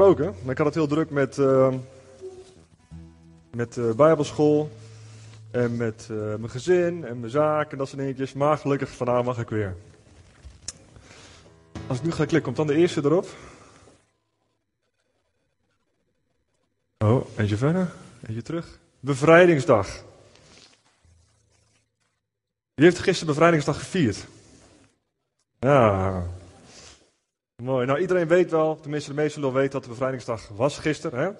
gesproken. Ik had het heel druk met, uh, met uh, bijbelschool en met uh, mijn gezin en mijn zaak en dat soort dingetjes. Maar gelukkig, vandaag mag ik weer. Als ik nu ga klikken, komt dan de eerste erop. Oh, eentje verder, eentje terug. Bevrijdingsdag. Wie heeft gisteren bevrijdingsdag gevierd? Ja, Mooi. Nou, iedereen weet wel, tenminste de meesten wel weten dat de bevrijdingsdag was gisteren. Hè?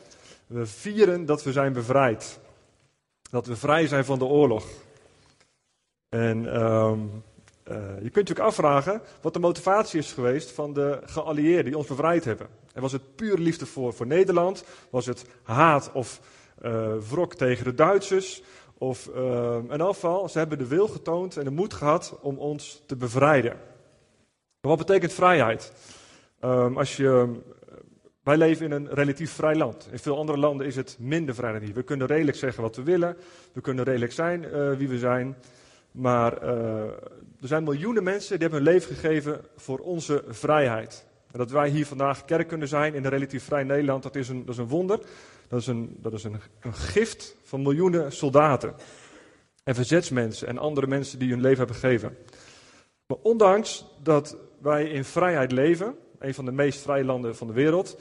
We vieren dat we zijn bevrijd. Dat we vrij zijn van de oorlog. En um, uh, je kunt ook afvragen wat de motivatie is geweest van de geallieerden die ons bevrijd hebben. En was het puur liefde voor, voor Nederland? Was het haat of uh, wrok tegen de Duitsers? Of uh, in afval, ze hebben de wil getoond en de moed gehad om ons te bevrijden. Maar wat betekent vrijheid? Um, als je, wij leven in een relatief vrij land. In veel andere landen is het minder vrij dan hier. We kunnen redelijk zeggen wat we willen. We kunnen redelijk zijn uh, wie we zijn. Maar uh, er zijn miljoenen mensen die hebben hun leven gegeven voor onze vrijheid. En dat wij hier vandaag kerk kunnen zijn in een relatief vrij Nederland, dat is een, dat is een wonder. Dat is, een, dat is een, een gift van miljoenen soldaten. En verzetsmensen en andere mensen die hun leven hebben gegeven. Maar ondanks dat wij in vrijheid leven, een van de meest vrije landen van de wereld,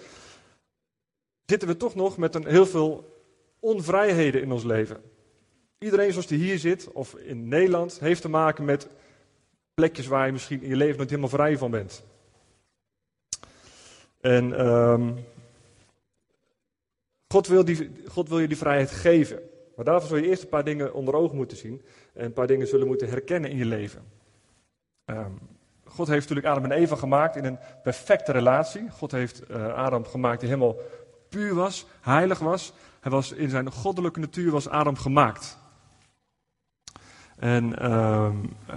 zitten we toch nog met een heel veel onvrijheden in ons leven. Iedereen zoals die hier zit, of in Nederland, heeft te maken met plekjes waar je misschien in je leven niet helemaal vrij van bent. En um, God, wil die, God wil je die vrijheid geven. Maar daarvoor zul je eerst een paar dingen onder ogen moeten zien. En een paar dingen zullen moeten herkennen in je leven. Um, God heeft natuurlijk Adam en Eva gemaakt in een perfecte relatie. God heeft uh, Adam gemaakt die helemaal puur was, heilig was. Hij was in zijn goddelijke natuur was Adam gemaakt. En uh, uh,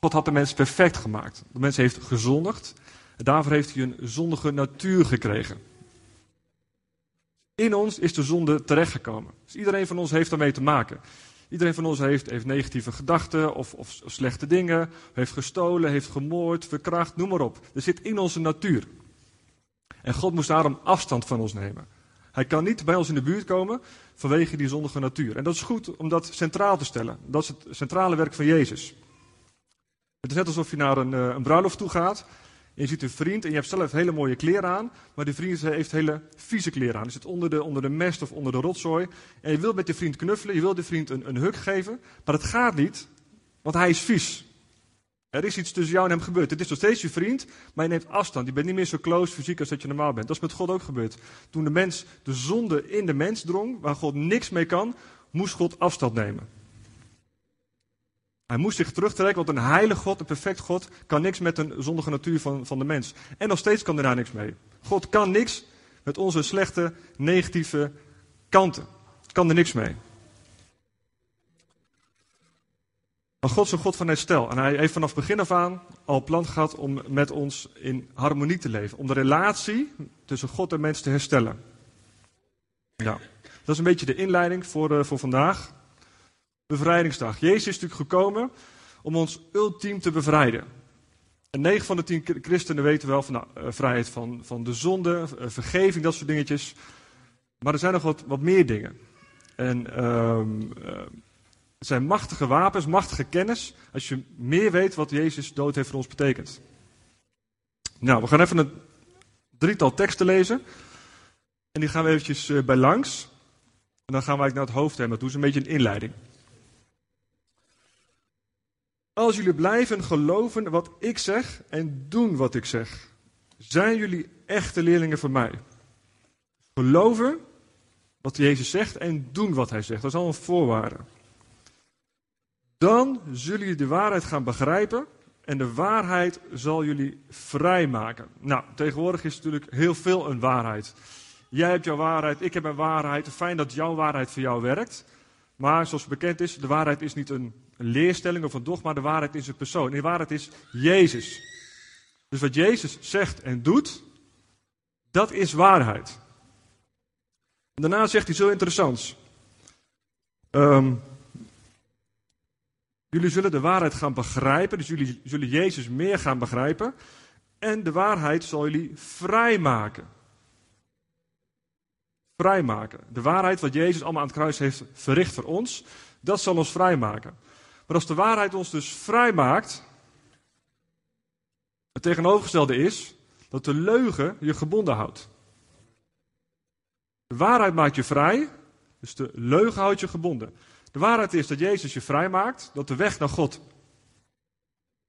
God had de mens perfect gemaakt. De mens heeft gezondigd. Daarvoor heeft hij een zondige natuur gekregen. In ons is de zonde terechtgekomen. Dus iedereen van ons heeft daarmee te maken. Iedereen van ons heeft, heeft negatieve gedachten of, of, of, slechte dingen, heeft gestolen, heeft gemoord, verkracht, noem maar op. Er zit in onze natuur. En God moest daarom afstand van ons nemen. Hij kan niet bij ons in de buurt komen vanwege die zondige natuur. En dat is goed om dat centraal te stellen. Dat is het centrale werk van Jezus. Het is net alsof je naar een, een bruiloft toe gaat je ziet een vriend en je hebt zelf hele mooie kleren aan, maar die vriend heeft hele vieze kleren aan. Die zit onder de, onder de mest of onder de rotzooi. En je wilt met je vriend knuffelen, je wilt de vriend een, een huk geven, maar het gaat niet, want hij is vies. Er is iets tussen jou en hem gebeurd. Het is nog steeds je vriend, maar je neemt afstand. Je bent niet meer zo close fysiek als dat je normaal bent. Dat is met God ook gebeurd. Toen de mens de zonde in de mens drong, waar God niks mee kan, moest God afstand nemen. Hij moest zich terugtrekken, want een heilig God, een perfect God, kan niks met een zondige natuur van, van de mens. En nog steeds kan er daar niks mee. God kan niks met onze slechte, negatieve kanten. Kan er niks mee. Maar God is een God van herstel. En hij heeft vanaf begin af aan al plan gehad om met ons in harmonie te leven. Om de relatie tussen God en mens te herstellen. Ja, dat is een beetje de inleiding voor, uh, voor vandaag bevrijdingsdag. Jezus is natuurlijk gekomen om ons ultiem te bevrijden. En 9 van de 10 christenen weten wel van nou, vrijheid van, van de zonde, uh, vergeving, dat soort dingetjes. Maar er zijn nog wat, wat meer dingen. En het zijn machtige wapens, machtige kennis, als je meer weet wat Jezus dood heeft voor ons betekend. Nou, we gaan even een drietal teksten lezen. En die gaan we eventjes bij langs. En dan gaan we naar het hoofdthema. Dat is een beetje een inleiding. Als jullie blijven geloven wat ik zeg en doen wat ik zeg, zijn jullie echte leerlingen van mij. Geloven wat Jezus zegt en doen wat hij zegt. Dat is al een voorwaarde. Dan zullen jullie de waarheid gaan begrijpen en de waarheid zal jullie vrijmaken. Nou, tegenwoordig is natuurlijk heel veel een waarheid. Jij hebt jouw waarheid, ik heb mijn waarheid. Fijn dat jouw waarheid voor jou werkt. Maar zoals bekend is, de waarheid is niet een een leerstelling of een dogma. De waarheid is een persoon. En de waarheid is Jezus. Dus wat Jezus zegt en doet, dat is waarheid. Daarna zegt hij zo interessants. Um, jullie zullen de waarheid gaan begrijpen, dus jullie zullen Jezus meer gaan begrijpen. En de waarheid zal jullie vrijmaken. vrijmaken. De waarheid wat Jezus allemaal aan het kruis heeft verricht voor ons, dat zal ons vrijmaken. Maar als de waarheid ons dus vrijmaakt, het tegenovergestelde is dat de leugen je gebonden houdt. De waarheid maakt je vrij, dus de leugen houdt je gebonden. De waarheid is dat Jezus je vrijmaakt, dat de weg naar God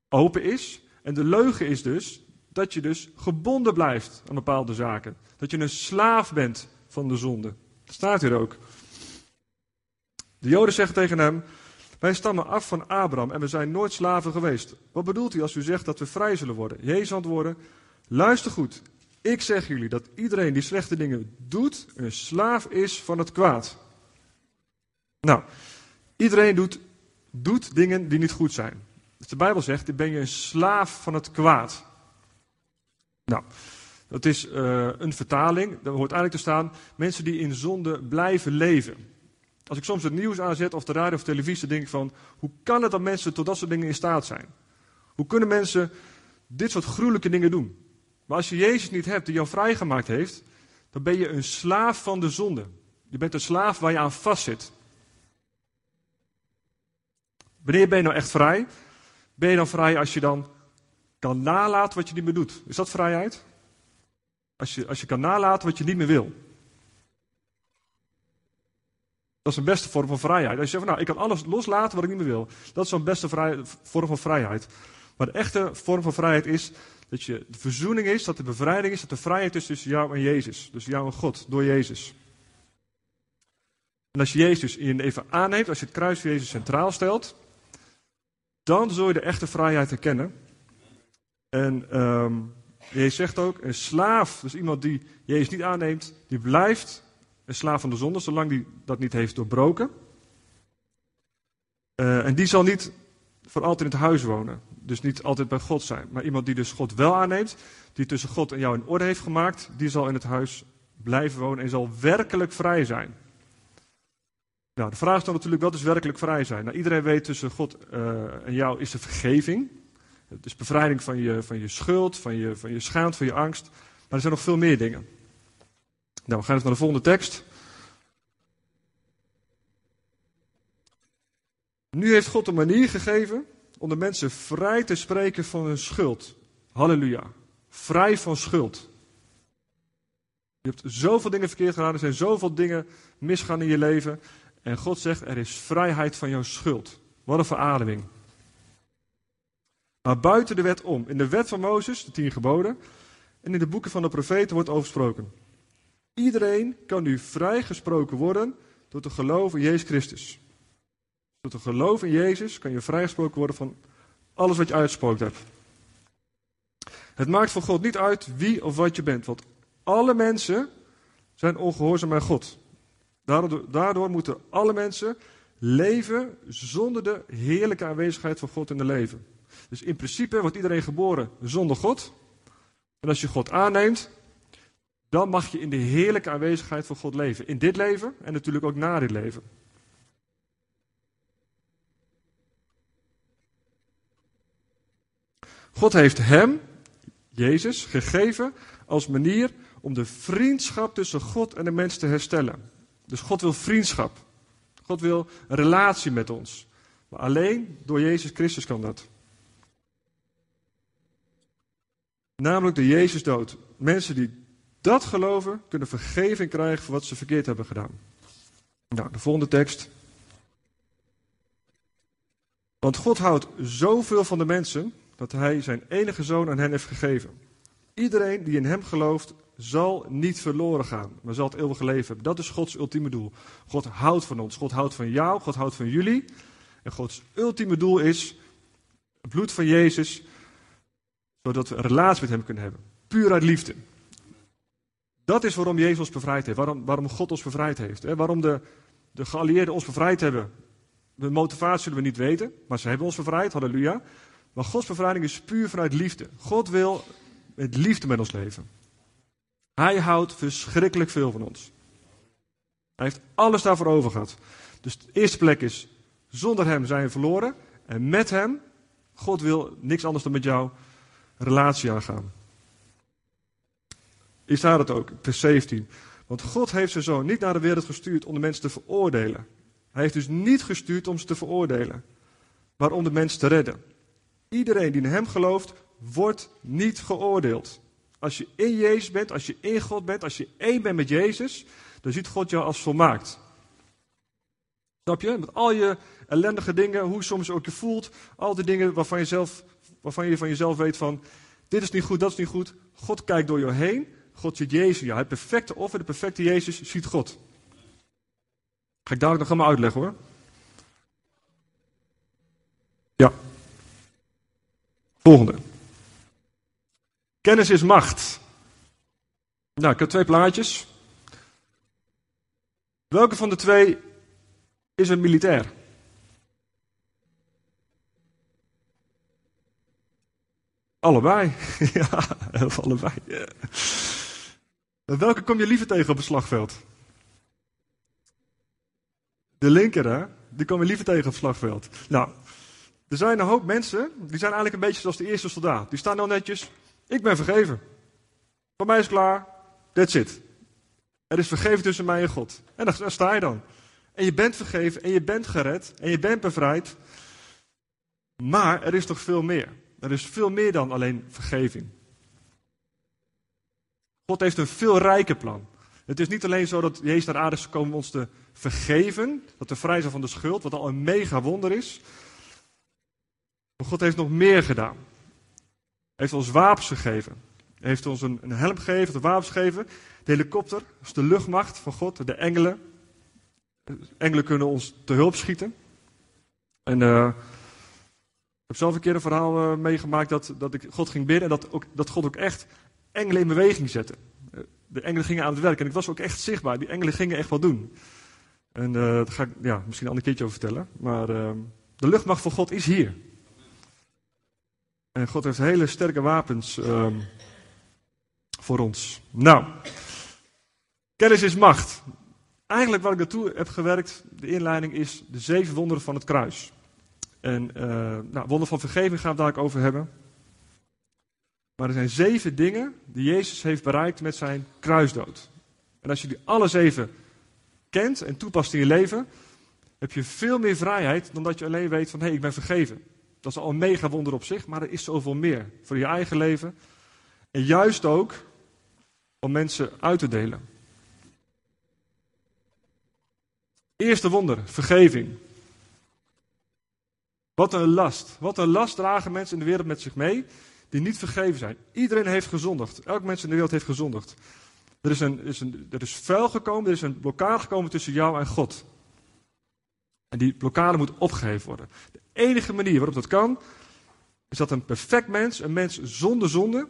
open is. En de leugen is dus dat je dus gebonden blijft aan bepaalde zaken. Dat je een slaaf bent van de zonde. Dat staat hier ook. De Joden zeggen tegen hem: Wij stammen af van Abraham en we zijn nooit slaven geweest. Wat bedoelt u als u zegt dat we vrij zullen worden? Jezus antwoordde: Luister goed. Ik zeg jullie dat iedereen die slechte dingen doet, een slaaf is van het kwaad. Nou, iedereen doet, doet dingen die niet goed zijn. Dus de Bijbel zegt, dan ben je een slaaf van het kwaad. Nou, dat is uh, een vertaling. Daar hoort eigenlijk te staan, mensen die in zonde blijven leven. Als ik soms het nieuws aanzet of de radio of televisie, denk ik van, hoe kan het dat mensen tot dat soort dingen in staat zijn? Hoe kunnen mensen dit soort gruwelijke dingen doen? Maar als je Jezus niet hebt die jou vrijgemaakt heeft, dan ben je een slaaf van de zonde. Je bent een slaaf waar je aan vastzit. Wanneer ben je nou echt vrij? Ben je dan vrij als je dan kan nalaten wat je niet meer doet? Is dat vrijheid? Als je, als je kan nalaten wat je niet meer wil. Dat is een beste vorm van vrijheid. Als je zegt van nou, ik kan alles loslaten wat ik niet meer wil. Dat is zo'n beste vorm van vrijheid. Maar de echte vorm van vrijheid is dat je de verzoening is, dat de bevrijding is, dat de vrijheid is tussen jou en Jezus. Dus jou en God, door Jezus. En als je Jezus in even aanneemt, als je het kruis van Jezus centraal stelt, dan zul je de echte vrijheid herkennen. En um, Jezus zegt ook, een slaaf, dus iemand die Jezus niet aanneemt, die blijft een slaaf van de zonde, zolang die dat niet heeft doorbroken. Uh, en die zal niet voor altijd in het huis wonen. Dus niet altijd bij God zijn. Maar iemand die dus God wel aanneemt, die tussen God en jou in orde heeft gemaakt, die zal in het huis blijven wonen en zal werkelijk vrij zijn. Nou, de vraag is dan natuurlijk, wat is werkelijk vrij zijn? Nou, iedereen weet tussen God uh, en jou is er vergeving. Het is bevrijding van je, van je schuld, van je, van je schaamte, van je angst. Maar er zijn nog veel meer dingen. Nou, we gaan even naar de volgende tekst. Nu heeft God een manier gegeven om de mensen vrij te spreken van hun schuld. Halleluja. Vrij van schuld. Je hebt zoveel dingen verkeerd gedaan, er zijn zoveel dingen misgaan in je leven. En God zegt, er is vrijheid van jouw schuld. Wat een verademing. Maar buiten de wet om. In de wet van Mozes, de tien geboden, en in de boeken van de profeten wordt oversproken. Iedereen kan nu vrijgesproken worden door te geloven in Jezus Christus. Door te geloven in Jezus kan je vrijgesproken worden van alles wat je uitgesproken hebt. Het maakt voor God niet uit wie of wat je bent, want alle mensen zijn ongehoorzaam aan God. Daardoor, daardoor moeten alle mensen leven zonder de heerlijke aanwezigheid van God in het leven. Dus in principe wordt iedereen geboren zonder God. En als je God aanneemt, dan mag je in de heerlijke aanwezigheid van God leven. In dit leven en natuurlijk ook na dit leven. God heeft hem, Jezus, gegeven als manier om de vriendschap tussen God en de mens te herstellen. Dus God wil vriendschap. God wil een relatie met ons. Maar alleen door Jezus Christus kan dat. Namelijk de Jezus dood. Mensen die dat geloven, kunnen vergeving krijgen voor wat ze verkeerd hebben gedaan. Nou, de volgende tekst. Want God houdt zoveel van de mensen dat hij zijn enige zoon aan hen heeft gegeven. Iedereen die in hem gelooft, zal niet verloren gaan, maar zal het eeuwige leven hebben. Dat is Gods ultieme doel. God houdt van ons, God houdt van jou, God houdt van jullie. En Gods ultieme doel is het bloed van Jezus, zodat we een relatie met hem kunnen hebben. Puur uit liefde. Dat is waarom Jezus ons bevrijd heeft, waarom, waarom God ons bevrijd heeft. Hè? Waarom de, de geallieerden ons bevrijd hebben. De motivatie zullen we niet weten, maar ze hebben ons bevrijd, halleluja. Maar Gods bevrijding is puur vanuit liefde. God wil met liefde met ons leven. Hij houdt verschrikkelijk veel van ons. Hij heeft alles daarvoor over gehad. Dus de eerste plek is, zonder hem zijn we verloren. En met hem, God wil niks anders dan met jou relatie aangaan. Hier staat het ook, vers 17. Want God heeft zijn zoon niet naar de wereld gestuurd om de mensen te veroordelen. Hij heeft dus niet gestuurd om ze te veroordelen, maar om de mensen te redden. Iedereen die in hem gelooft, wordt niet geoordeeld. Als je in Jezus bent, als je in God bent, als je één bent met Jezus, dan ziet God jou als volmaakt. Snap je? Met al je ellendige dingen, hoe soms ook je voelt, al die dingen waarvan je, zelf, waarvan je van jezelf weet van, dit is niet goed, dat is niet goed. God kijkt door je heen, God ziet Jezus, ja, het perfecte offer, de perfecte Jezus ziet God. Ga ik dadelijk nog allemaal uitleggen hoor. Ja. Volgende. Kennis is macht. Nou, ik heb twee plaatjes. Welke van de twee is een militair? Allebei. ja, allebei. Welke kom je liever tegen op het slagveld? De linker, hè? Die kom je liever tegen op het slagveld. Nou, er zijn een hoop mensen, die zijn eigenlijk een beetje zoals de eerste soldaat. Die staan dan netjes, ik ben vergeven. Voor mij is klaar, that's it. Er is vergeven tussen mij en God. En daar, sta je dan. En je bent vergeven, en je bent gered, en je bent bevrijd. Maar er is toch veel meer. Er is veel meer dan alleen vergeving. God heeft een veel rijker plan. Het is niet alleen zo dat Jezus naar aarde is gekomen om ons te vergeven, dat we vrij zijn van de schuld, wat al een mega wonder is. Maar God heeft nog meer gedaan. Hij heeft ons wapens gegeven. Hij heeft ons een, een helm gegeven, de wapens gegeven. De helikopter, is de luchtmacht van God, de engelen. Engelen kunnen ons te hulp schieten. En uh, ik heb zelf een keer een verhaal uh, meegemaakt dat, dat ik God ging bidden en dat, ook, dat God ook echt engelen in beweging zette. De engelen gingen aan het werk en ik was ook echt zichtbaar. Die engelen gingen echt wat doen. En uh, daar ga ik ja, misschien een ander keertje over vertellen. Maar de luchtmacht van God is hier. En God heeft hele sterke wapens um, voor ons. Nou, kennis is macht. Eigenlijk waar ik naartoe heb gewerkt, de inleiding is de zeven wonderen van het kruis. En uh, nou, wonder van vergeving gaan we daar over hebben. Maar er zijn zeven dingen die Jezus heeft bereikt met zijn kruisdood. En als je die alle zeven kent en toepast in je leven, heb je veel meer vrijheid dan dat je alleen weet van hé, hey, ik ben vergeven. Dat is al een mega wonder op zich, maar er is zoveel meer voor je eigen leven. En juist ook om mensen uit te delen. Eerste wonder, vergeving. Wat een last. Wat een last dragen mensen in de wereld met zich mee die niet vergeven zijn. Iedereen heeft gezondigd. Elk mens in de wereld heeft gezondigd. Er is, een, is een, er is vuil gekomen, er is een blokkade gekomen tussen jou en God. En die blokkade moet opgeheven worden. De enige manier waarop dat kan, is dat een perfect mens, een mens zonder zonde,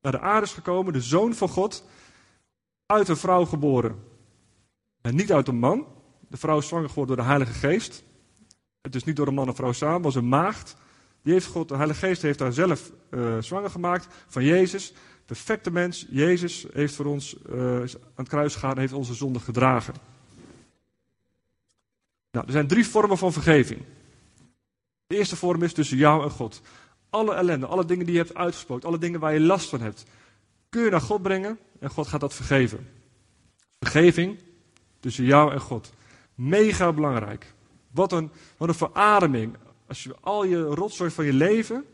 naar de aarde is gekomen, de zoon van God, uit een vrouw geboren. En niet uit een man. De vrouw is zwanger geworden door de Heilige Geest. Het is niet door een man en vrouw samen, was een maagd. Die heeft God, de Heilige Geest heeft haar zelf uh, zwanger gemaakt van Jezus. Perfecte mens, Jezus heeft voor ons uh, aan het kruis gegaan en heeft onze zonde gedragen. Nou, er zijn drie vormen van vergeving. De eerste vorm is tussen jou en God. Alle ellende, alle dingen die je hebt uitgesproken, alle dingen waar je last van hebt, kun je naar God brengen en God gaat dat vergeven. Vergeving tussen jou en God. Mega belangrijk. Wat een, wat een verademing als je al je rotzooi van je leven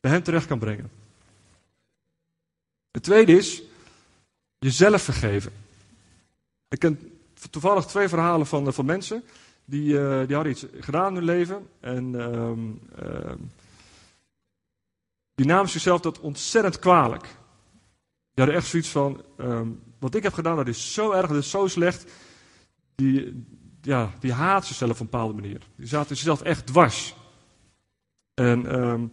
bij Hem terecht kan brengen. Het tweede is jezelf vergeven. Ik ken toevallig twee verhalen van, van mensen die, uh, die hadden iets gedaan in hun leven. En um, uh, die namen zichzelf dat ontzettend kwalijk. Die hadden echt zoiets van, um, wat ik heb gedaan, dat is zo erg, dat is zo slecht. Die, ja, die haat zichzelf op een bepaalde manier. Die zaten zichzelf echt dwars. En um,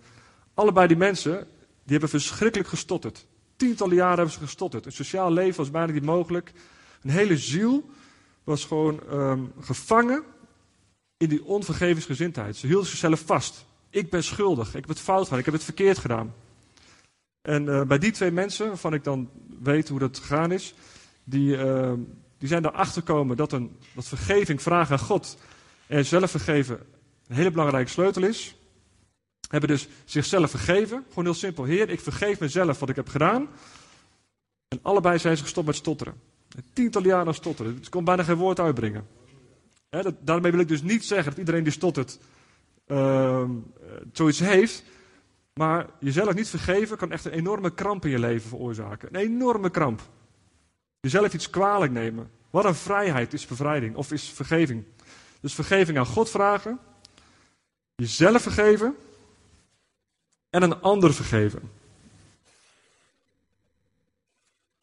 allebei die mensen, die hebben verschrikkelijk gestotterd. Tientallen jaren hebben ze gestotterd. Een sociaal leven was bijna niet mogelijk. Een hele ziel was gewoon um, gevangen in die onvergevingsgezindheid. Ze hielden zichzelf vast. Ik ben schuldig, ik heb het fout gedaan, ik heb het verkeerd gedaan. En uh, bij die twee mensen, waarvan ik dan weet hoe dat gegaan is, die, uh, die zijn erachter gekomen dat, een, dat vergeving, vragen aan God en zelf vergeven een hele belangrijke sleutel is. Hebben dus zichzelf vergeven, gewoon heel simpel. Heer, ik vergeef mezelf wat ik heb gedaan. En allebei zijn ze gestopt met stotteren. Tientallen jaren stotteren. Ze kon bijna geen woord uitbrengen. dat, daarmee wil ik dus niet zeggen dat iedereen die stottert uh, zoiets heeft. Maar jezelf niet vergeven kan echt een enorme kramp in je leven veroorzaken. Een enorme kramp. Jezelf iets kwalijk nemen. Wat een vrijheid is bevrijding of is vergeving. Dus vergeving aan God vragen. Jezelf vergeven. En een ander vergeven.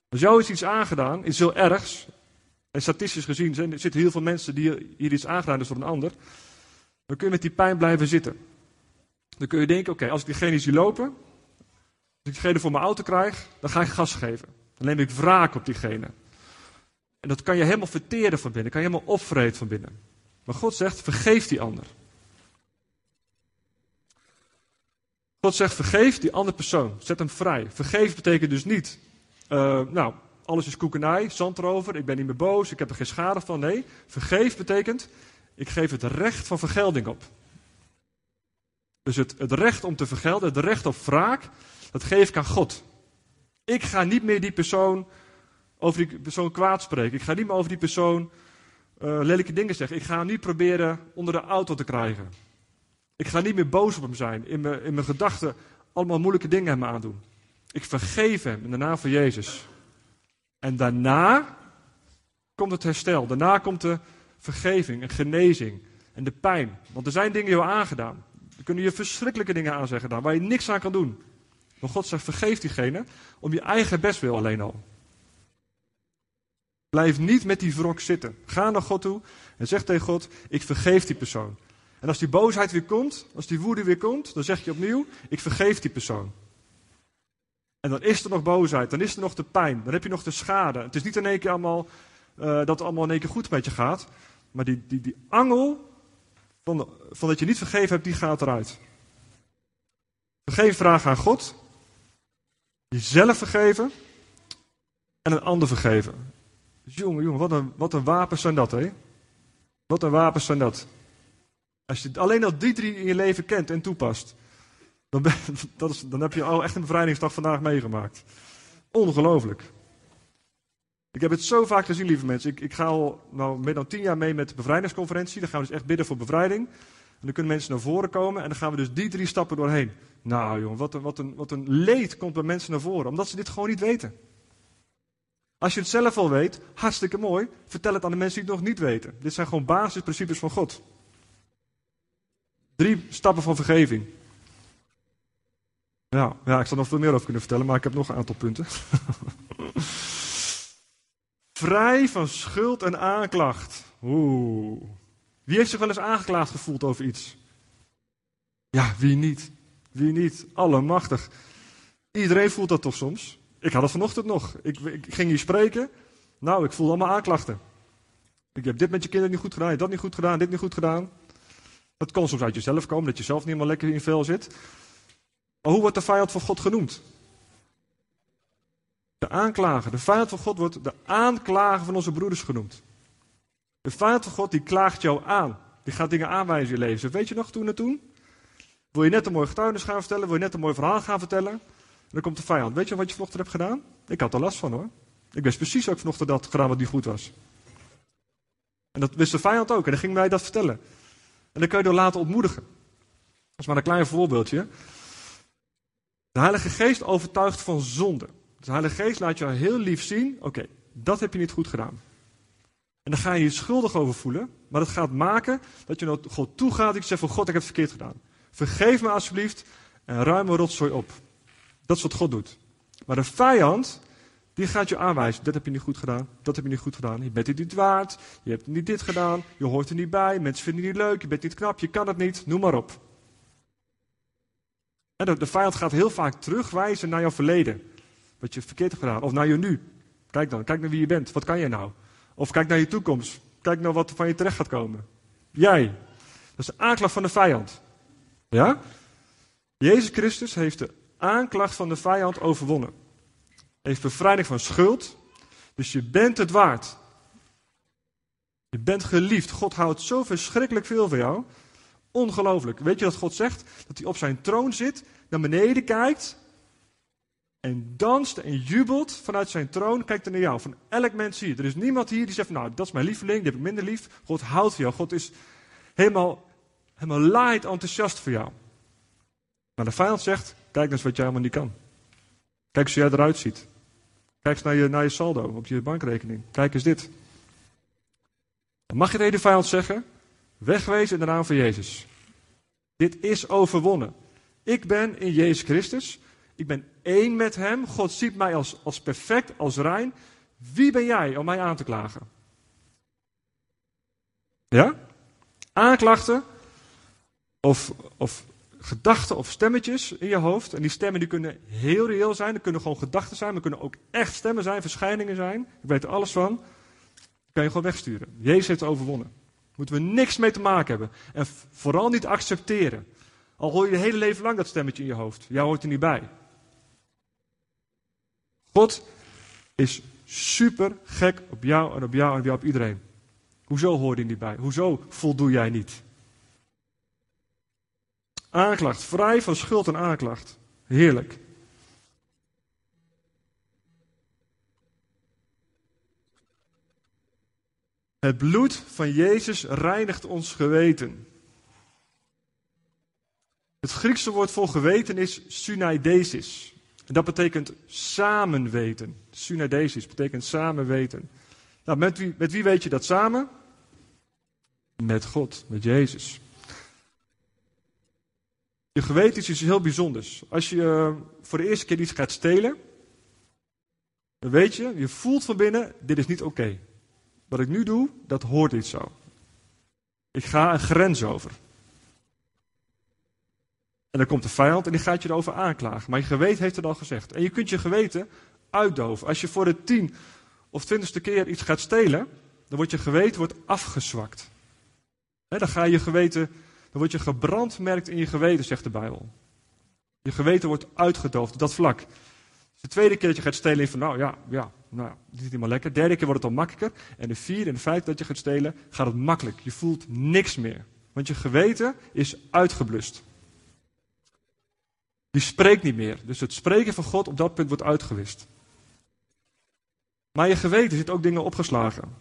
Als jou is iets aangedaan, iets heel ergs. En statistisch gezien er zitten heel veel mensen die hier iets aangedaan is door een ander. Dan kun je met die pijn blijven zitten. Dan kun je denken, oké, als ik diegene zie lopen, als ik diegene voor mijn auto krijg, dan ga ik gas geven. Dan neem ik wraak op diegene. En dat kan je helemaal verteren van binnen, kan je helemaal opvreten van binnen. Maar God zegt, vergeef die ander. God zegt, vergeef die andere persoon. Zet hem vrij. Vergeef betekent dus niet, uh, nou, alles is koekenij, zand erover, ik ben niet meer boos, ik heb er geen schade van. Nee, vergeef betekent, ik geef het recht van vergelding op. Dus het, het recht om te vergelden, het recht op wraak, dat geef ik aan God. Ik ga niet meer die persoon over die persoon kwaad spreken. Ik ga niet meer over die persoon uh, lelijke dingen zeggen. Ik ga hem niet proberen onder de auto te krijgen. Ik ga niet meer boos op hem zijn. In mijn, in mijn gedachten allemaal moeilijke dingen hem aandoen. Ik vergeef hem in de naam van Jezus. En daarna komt het herstel. Daarna komt de vergeving en genezing en de pijn. Want er zijn dingen jou aangedaan. Er kunnen je verschrikkelijke dingen aan zeggen waar je niks aan kan doen. Maar God zegt, vergeef diegene om je eigen bestwil alleen al. Blijf niet met die wrok zitten. Ga naar God toe en zeg tegen God, ik vergeef die persoon. En als die boosheid weer komt, als die woede weer komt, dan zeg je opnieuw, ik vergeef die persoon. En dan is er nog boosheid, dan is er nog de pijn, dan heb je nog de schade. Het is niet in één keer allemaal, uh, dat het allemaal in één keer goed met je gaat. Maar die, die, die angel van, van dat je niet vergeven hebt, die gaat eruit. Vergeef vragen aan God. Jezelf vergeven. En een ander vergeven. Dus jongen, jongen, wat een, wat een wapens zijn dat, hè? Wat een wapens zijn dat. Als je alleen al die drie in je leven kent en toepast, dan, ben, dat is, dan heb je al echt een bevrijdingsdag vandaag meegemaakt. Ongelooflijk. Ik heb het zo vaak gezien, lieve mensen. Ik, ik ga al nou, meer dan tien jaar mee met de bevrijdingsconferentie. Dan gaan we dus echt bidden voor bevrijding. En dan kunnen mensen naar voren komen en dan gaan we dus die drie stappen doorheen. Nou jongen, wat een, wat een, wat een leed komt bij mensen naar voren, omdat ze dit gewoon niet weten. Als je het zelf al weet, hartstikke mooi, vertel het aan de mensen die het nog niet weten. Dit zijn gewoon basisprincipes van God. Drie stappen van vergeving. Ja, ja, ik zou nog veel meer over kunnen vertellen, maar ik heb nog een aantal punten. Vrij van schuld en aanklacht. Oeh. Wie heeft zich wel eens aangeklaagd gevoeld over iets? Ja, wie niet? Wie niet? Allemachtig. Iedereen voelt dat toch soms? Ik had het vanochtend nog. Ik, ik ging hier spreken. Nou, ik voel allemaal aanklachten. Ik heb dit met je kinderen niet goed gedaan, dat niet goed gedaan, dit niet goed gedaan. Dat kan soms uit jezelf komen, dat je zelf niet helemaal lekker in vel zit. Maar hoe wordt de vijand van God genoemd? De aanklager. De vijand van God wordt de aanklager van onze broeders genoemd. De van God die klaagt jou aan. Die gaat dingen aanwijzen in je leven. Weet je nog toen en toen? Wil je net een mooi getuigenis gaan vertellen? Wil je net een mooi verhaal gaan vertellen? En dan komt de vijand. Weet je wat je vanochtend hebt gedaan? Ik had er last van hoor. Ik wist precies ik vanochtend had gedaan wat niet goed was. En dat wist de vijand ook. En dan ging mij dat vertellen. En dan kun je door laten ontmoedigen. Dat is maar een klein voorbeeldje. De Heilige Geest overtuigt van zonde. De Heilige Geest laat je heel lief zien: oké, dat heb je niet goed gedaan. En dan ga je je schuldig over voelen, maar dat gaat maken dat je naar God toe gaat je zegt van God, ik heb het verkeerd gedaan. Vergeef me alsjeblieft en ruim mijn rotzooi op. Dat is wat God doet. Maar de vijand, die gaat je aanwijzen. Dat heb je niet goed gedaan. Dat heb je niet goed gedaan. Je bent het niet waard. Je hebt niet dit gedaan. Je hoort er niet bij. Mensen vinden je niet leuk. Je bent niet knap. Je kan het niet. Noem maar op. En de, de vijand gaat heel vaak terugwijzen naar jouw verleden. Wat je verkeerd hebt gedaan. Of naar je nu. Kijk dan. Kijk naar wie je bent. Wat kan je nou? Of kijk naar je toekomst. Kijk naar wat er van je terecht gaat komen. Jij. Dat is de aanklacht van de vijand. Ja? Jezus Christus heeft de aanklacht van de vijand overwonnen. Heeft bevrijding van schuld. Dus je bent het waard. Je bent geliefd. God houdt zo verschrikkelijk veel van jou. Ongelooflijk. Weet je dat God zegt? Dat hij op zijn troon zit, naar beneden kijkt en danst en jubelt vanuit zijn troon, kijkt hij naar jou. Van elk mens hier. Er is niemand hier die zegt, nou, dat is mijn lieveling, die heb ik minder lief. God houdt van jou. God is helemaal, helemaal laait enthousiast voor jou. Maar de vijand zegt, kijk eens wat jij helemaal niet kan. Kijk eens hoe jij eruit ziet. Kijk eens naar je, naar je saldo op je bankrekening. Kijk eens dit. Dan mag je tegen de vijand zeggen, wegwezen in de naam van Jezus. Dit is overwonnen. Ik ben in Jezus Christus. Ik ben één met Hem. God ziet mij als, als perfect, als rein. Wie ben jij om mij aan te klagen? Ja? Aanklachten of, of gedachten of stemmetjes in je hoofd. En die stemmen die kunnen heel reëel zijn. Dat kunnen gewoon gedachten zijn. Maar kunnen ook echt stemmen zijn, verschijningen zijn. Ik weet er alles van. Die kan je gewoon wegsturen. Jezus heeft overwonnen. Moeten we niks mee te maken hebben. En vooral niet accepteren. Al hoor je je hele leven lang dat stemmetje in je hoofd. Jij hoort er niet bij. God is super gek op jou en op jou en op op iedereen. Hoezo hoor je niet bij? Hoezo voldoe jij niet? Aanklacht, vrij van schuld en aanklacht. Heerlijk. Het bloed van Jezus reinigt ons geweten. Het Griekse woord voor geweten is synaidesis. En dat betekent samen weten. Synaidesis betekent samen weten. Nou, met wie, met wie weet je dat samen? Met God, met Jezus. Je geweten is iets heel bijzonders. Als je eh, voor de eerste keer iets gaat stelen, dan weet je, je voelt van binnen, dit is niet oké. Wat ik nu doe, dat hoort niet zo. Ik ga een grens over. En dan komt de vijand en die gaat je erover aanklagen. Maar je geweten heeft het al gezegd. En je kunt je geweten uitdoven. Als je voor de tien of twintigste keer iets gaat stelen, dan wordt je geweten wordt afgezwakt. dan ga je geweten, dan word je gebrandmerkt in je geweten, zegt de Bijbel. Je geweten wordt uitgedoofd, dat vlak. De tweede keer dat je gaat stelen, van nou ja, ja, nou, dit is niet helemaal lekker. De derde keer wordt het al makkelijker. En de vierde en de vijfde dat je gaat stelen, gaat het makkelijk. Je voelt niks meer. Want je geweten is uitgeblust. Die spreekt niet meer. Dus het spreken van God op dat punt wordt uitgewist. Maar je geweten zit ook dingen opgeslagen.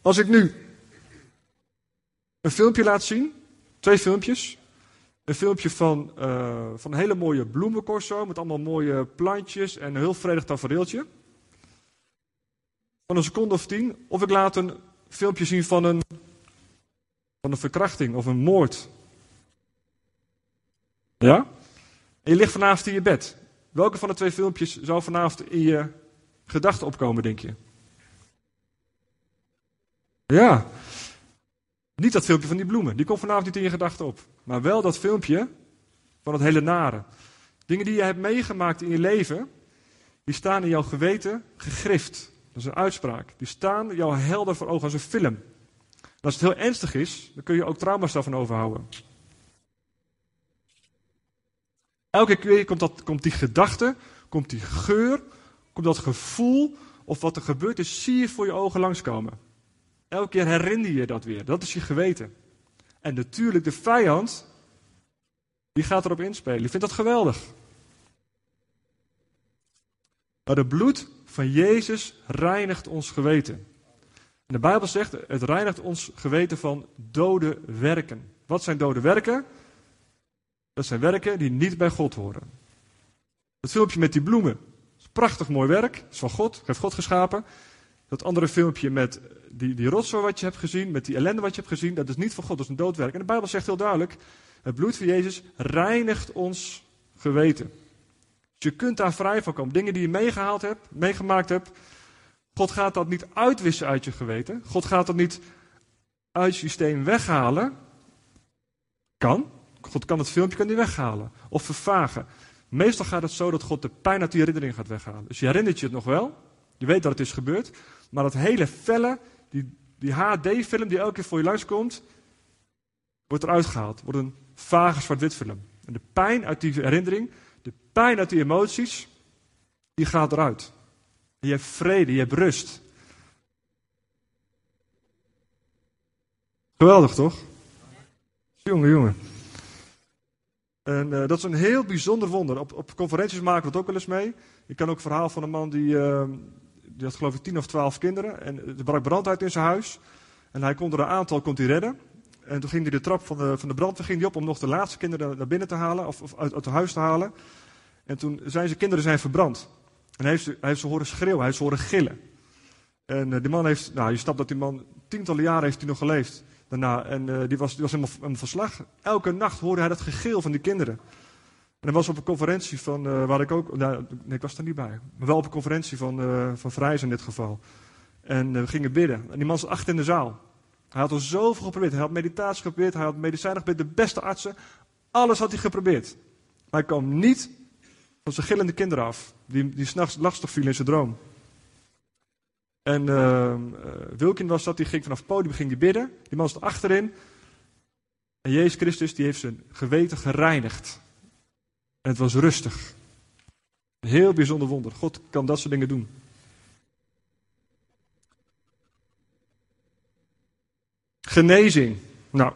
Als ik nu een filmpje laat zien, twee filmpjes. Een filmpje van, uh, van een hele mooie bloemencorso met allemaal mooie plantjes en een heel vredig tafereeltje. Van een seconde of tien. Of ik laat een filmpje zien van een, van een verkrachting of een moord. Ja? En je ligt vanavond in je bed. Welke van de twee filmpjes zou vanavond in je gedachten opkomen, denk je? Ja. Niet dat filmpje van die bloemen. Die komt vanavond niet in je gedachten op. Maar wel dat filmpje van het hele nare. Dingen die je hebt meegemaakt in je leven, die staan in jouw geweten gegrift. Dat is een uitspraak. Die staan jou helder voor ogen als een film. Als het heel ernstig is, dan kun je ook trauma's daarvan overhouden. Elke keer komt, dat, komt die gedachte, komt die geur, komt dat gevoel of wat er gebeurt is, zie je voor je ogen langskomen. Elke keer herinner je dat weer. Dat is je geweten. En natuurlijk, de vijand, die gaat erop inspelen. Die vindt dat geweldig. Maar de bloed van Jezus reinigt ons geweten. En de Bijbel zegt, het reinigt ons geweten van dode werken. Wat zijn dode werken? Dat zijn werken die niet bij God horen. Het filmpje met die bloemen. is prachtig mooi werk. is van God. Heeft God geschapen. Dat andere filmpje met die, die rotzooi wat je hebt gezien. Met die ellende wat je hebt gezien. Dat is niet van God. Dat is een doodwerk. En de Bijbel zegt heel duidelijk. Het bloed van Jezus reinigt ons geweten. Dus je kunt daar vrij van komen. Dingen die je meegehaald hebt, meegemaakt hebt. God gaat dat niet uitwissen uit je geweten. God gaat dat niet uit je systeem weghalen. Kan. God kan het filmpje kan die weghalen of vervagen. Meestal gaat het zo dat God de pijn uit die herinnering gaat weghalen. Dus je herinnert je het nog wel. Je weet dat het is gebeurd. Maar dat hele felle, die, die HD-film die elke keer voor je langskomt, wordt eruit gehaald. Wordt een vage zwart-wit film. En de pijn uit die herinnering, de pijn uit die emoties, die gaat eruit. je hebt vrede, je hebt rust. Geweldig toch? Jongen, jongen. En eh, dat is een heel bijzonder wonder. Op, op conferenties maken we het ook wel eens mee. Ik ken ook een verhaal van een man die, uh, die had geloof ik tien of twaalf kinderen. En er brak brand uit in zijn huis. En hij kon er een aantal kon hij redden. En toen ging hij de trap van de, van de brandweer ging hij op om nog de laatste kinderen naar binnen te halen. Of, of uit, uit het huis te halen. En toen zijn zijn kinderen zijn verbrand. En hij heeft, hij heeft ze horen schreeuwen, hij heeft ze horen gillen. En uh, die man heeft, nou je snapt dat die man tientallen jaren heeft hij nog geleefd En uh, die, was, was helemaal een verslag. Elke nacht hoorde hij dat gegil van die kinderen. En hij was op een conferentie van, uh, waar ik ook, nou, nee ik was er niet bij. Maar wel op een conferentie van, uh, van Vrijs in dit geval. En we gingen bidden. En die man zat achter in de zaal. Hij had al zoveel geprobeerd. Hij had meditatie geprobeerd, hij had medicijnen geprobeerd, de beste artsen. Alles had hij geprobeerd. Maar hij kwam niet van zijn gillende kinderen af. Die, die s'nachts lastig viel in zijn droom. En uh, Wilkin was dat, die ging vanaf het podium ging die bidden. Die man stond achterin. En Jezus Christus die heeft zijn geweten gereinigd. En het was rustig. Een heel bijzonder wonder. God kan dat soort dingen doen. Genezing. Nou,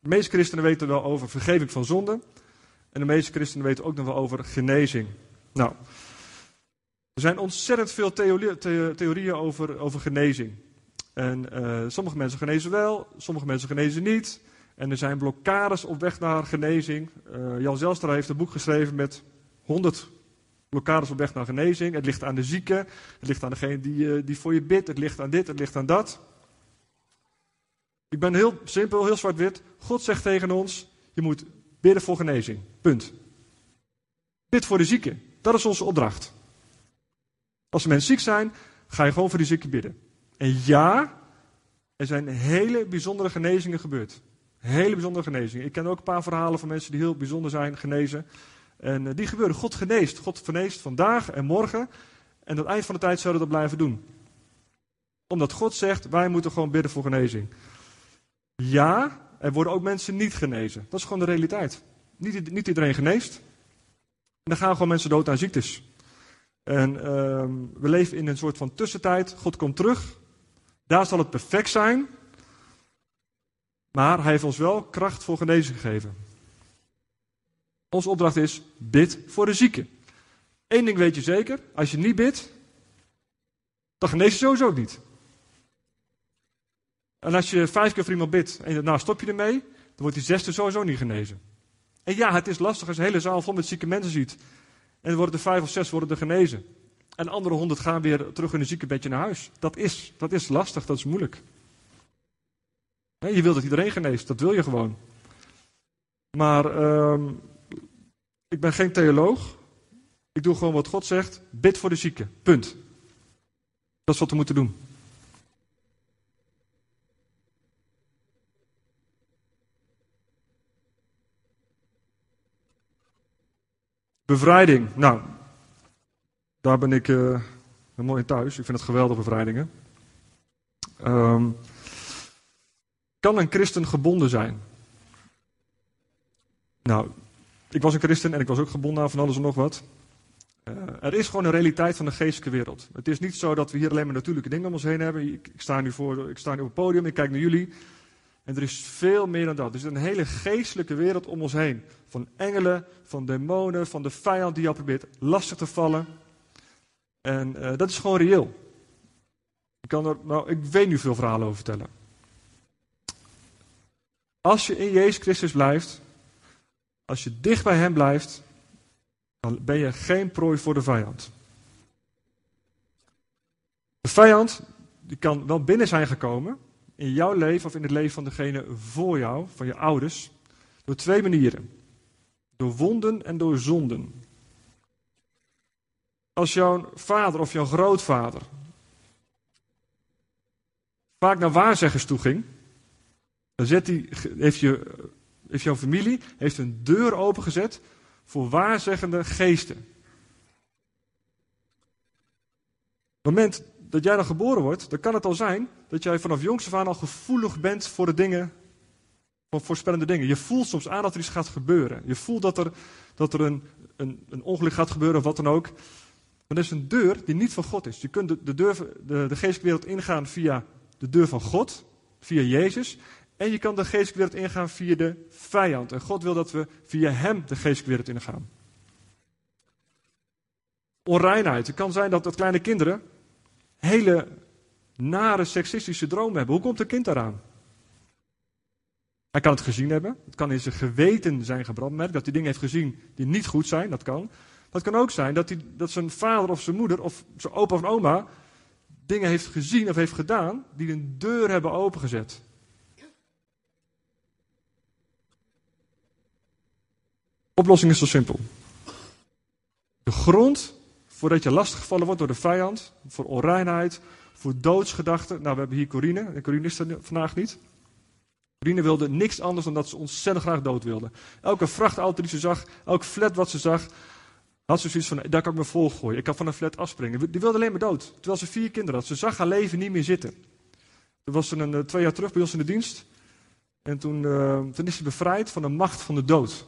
de meeste christenen weten wel over vergeving van zonden. En de meeste christenen weten ook nog wel over genezing. Nou, zijn ontzettend veel theorie, the, theorieën over, over genezing. En uh, sommige mensen genezen wel, sommige mensen genezen niet. En er zijn blokkades op weg naar genezing. Uh, Jan Zelstra heeft een boek geschreven met 100 blokkades op weg naar genezing. Het ligt aan de zieke, het ligt aan degene die, uh, die voor je bidt, het ligt aan dit, het ligt aan dat. Ik ben heel simpel, heel zwart-wit. God zegt tegen ons: je moet bidden voor genezing. Punt. Bid voor de zieken. Dat is onze opdracht. Als mensen ziek zijn, ga je gewoon voor die zieken bidden. En ja, er zijn hele bijzondere genezingen gebeurd. Hele bijzondere genezingen. Ik ken ook een paar verhalen van mensen die heel bijzonder zijn genezen. En uh, die gebeuren. God geneest. God geneest vandaag en morgen. En aan het eind van de tijd zouden we dat blijven doen. Omdat God zegt, wij moeten gewoon bidden voor genezing. Ja, er worden ook mensen niet genezen. Dat is gewoon de realiteit. Niet, niet iedereen geneest. En dan gaan gewoon mensen dood aan ziektes. En uh, we leven in een soort van tussentijd. God komt terug. Daar zal het perfect zijn. Maar hij heeft ons wel kracht voor genezing gegeven. Onze opdracht is: bid voor de zieken. Eén ding weet je zeker: als je niet bidt, dan genees je sowieso niet. En als je vijf keer voor iemand bidt en daarna stop je ermee, dan wordt die zesde sowieso niet genezen. En ja, het is lastig als je een hele zaal vol met zieke mensen ziet. En worden er vijf of zes worden er genezen. En andere honderd gaan weer terug in een ziekenbedje naar huis. Dat is, dat is lastig, dat is moeilijk. Je wilt dat iedereen geneest, dat wil je gewoon. Maar uh, ik ben geen theoloog. Ik doe gewoon wat God zegt. Bid voor de zieken. Punt. Dat is wat we moeten doen. Bevrijding. Nou, daar ben ik uh, mooi in thuis. Ik vind het geweldig, bevrijdingen. Um, kan een christen gebonden zijn? Nou, ik was een christen en ik was ook gebonden aan van alles en nog wat. Uh, er is gewoon een realiteit van de geestelijke wereld. Het is niet zo dat we hier alleen maar natuurlijke dingen om ons heen hebben. Ik, ik sta nu voor, ik sta nu op het podium, ik kijk naar jullie. En er is veel meer dan dat. Er is een hele geestelijke wereld om ons heen. Van engelen, van demonen, van de vijand die jou probeert lastig te vallen. En uh, dat is gewoon reëel. Ik, kan er, nou, ik weet nu veel verhalen over vertellen. Als je in Jezus Christus blijft, als je dicht bij Hem blijft, dan ben je geen prooi voor de vijand. De vijand die kan wel binnen zijn gekomen, in jouw leven of in het leven van degene voor jou, van je ouders, door twee manieren. Door wonden en door zonden. Als jouw vader of jouw grootvader vaak naar waarzeggers toe ging, dan zet die, heeft, je, heeft jouw familie heeft een deur opengezet voor waarzeggende geesten. Op het moment dat jij dan geboren wordt, dan kan het al zijn dat jij vanaf jongs af aan al gevoelig bent voor de dingen, voor voorspellende dingen. Je voelt soms aan dat er iets gaat gebeuren. Je voelt dat er, dat er een, een, een ongeluk gaat gebeuren of wat dan ook. Maar dat is een deur die niet van God is. Je kunt de, de, deur, de, de geestelijke wereld ingaan via de deur van God, via Jezus. En je kan de geestelijke wereld ingaan via de vijand. En God wil dat we via hem de geestelijke wereld ingaan. Onreinheid. Het kan zijn dat, dat kleine kinderen hele nare seksistische dromen hebben. Hoe komt een kind daaraan? Hij kan het gezien hebben. Het kan in zijn geweten zijn gebrandmerkt. Dat hij dingen heeft gezien die niet goed zijn. Dat kan. Maar het kan ook zijn dat, hij, dat zijn vader of zijn moeder of zijn opa of oma dingen heeft gezien of heeft gedaan die een deur hebben opengezet. Oplossing is zo simpel. De grond voordat je lastiggevallen wordt door de vijand, voor onreinheid, voor doodsgedachten. Nou, we hebben hier Corine, en Corine is er vandaag niet. Corine wilde niks anders dan dat ze ontzettend graag dood wilde. Elke vrachtauto die ze zag, elk flat wat ze zag, had ze zoiets van, daar kan ik me volgooien. Ik kan van een flat afspringen. Die wilde alleen maar dood. Terwijl ze vier kinderen had. Ze zag haar leven niet meer zitten. Toen was ze een, eh, twee jaar terug bij ons in de dienst. En toen, uh, toen is ze bevrijd van de macht van de dood.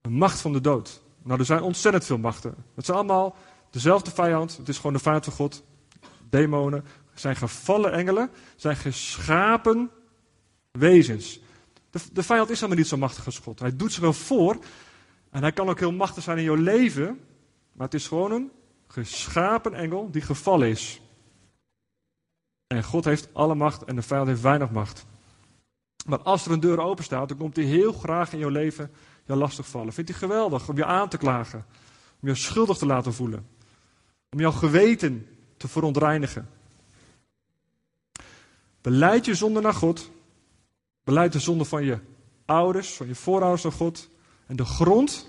Een macht van de dood. Nou, er zijn ontzettend veel machten. Het zijn allemaal dezelfde vijand. Het is gewoon de vijand van God. Demonen. zijn gevallen engelen. zijn geschapen wezens. De, de vijand is helemaal niet zo machtig als God. Hij doet zich wel voor. En hij kan ook heel machtig zijn in jouw leven. Maar het is gewoon een geschapen engel die gevallen is. En God heeft alle macht en de vijand heeft weinig macht. Maar als er een deur open staat, dan komt hij heel graag in jouw leven jou lastigvallen. Vindt hij geweldig om je aan te klagen. Om je schuldig te laten voelen. Om jouw geweten te verontreinigen. Beleid je zonde naar God. Beleid de zonde van je ouders, van je voorouders naar God. En de grond,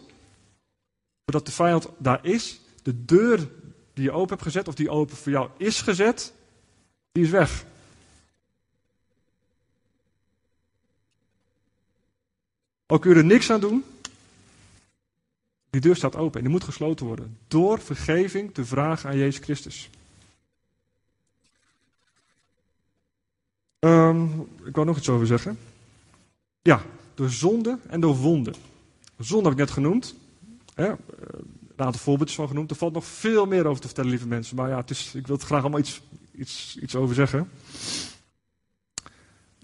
zodat de vijand daar is, de deur die je open hebt gezet, of die open voor jou is gezet, die is weg. Ook kun je er niks aan doen. Die deur staat open en die moet gesloten worden. Door vergeving te vragen aan Jezus Christus. Um, ik wou nog iets over zeggen. Ja, door zonde en door wonden. Zonde heb ik net genoemd. Hè? Een aantal voorbeeldjes van genoemd. Er valt nog veel meer over te vertellen, lieve mensen. Maar ja, het is, ik wil er graag allemaal iets, iets, iets over zeggen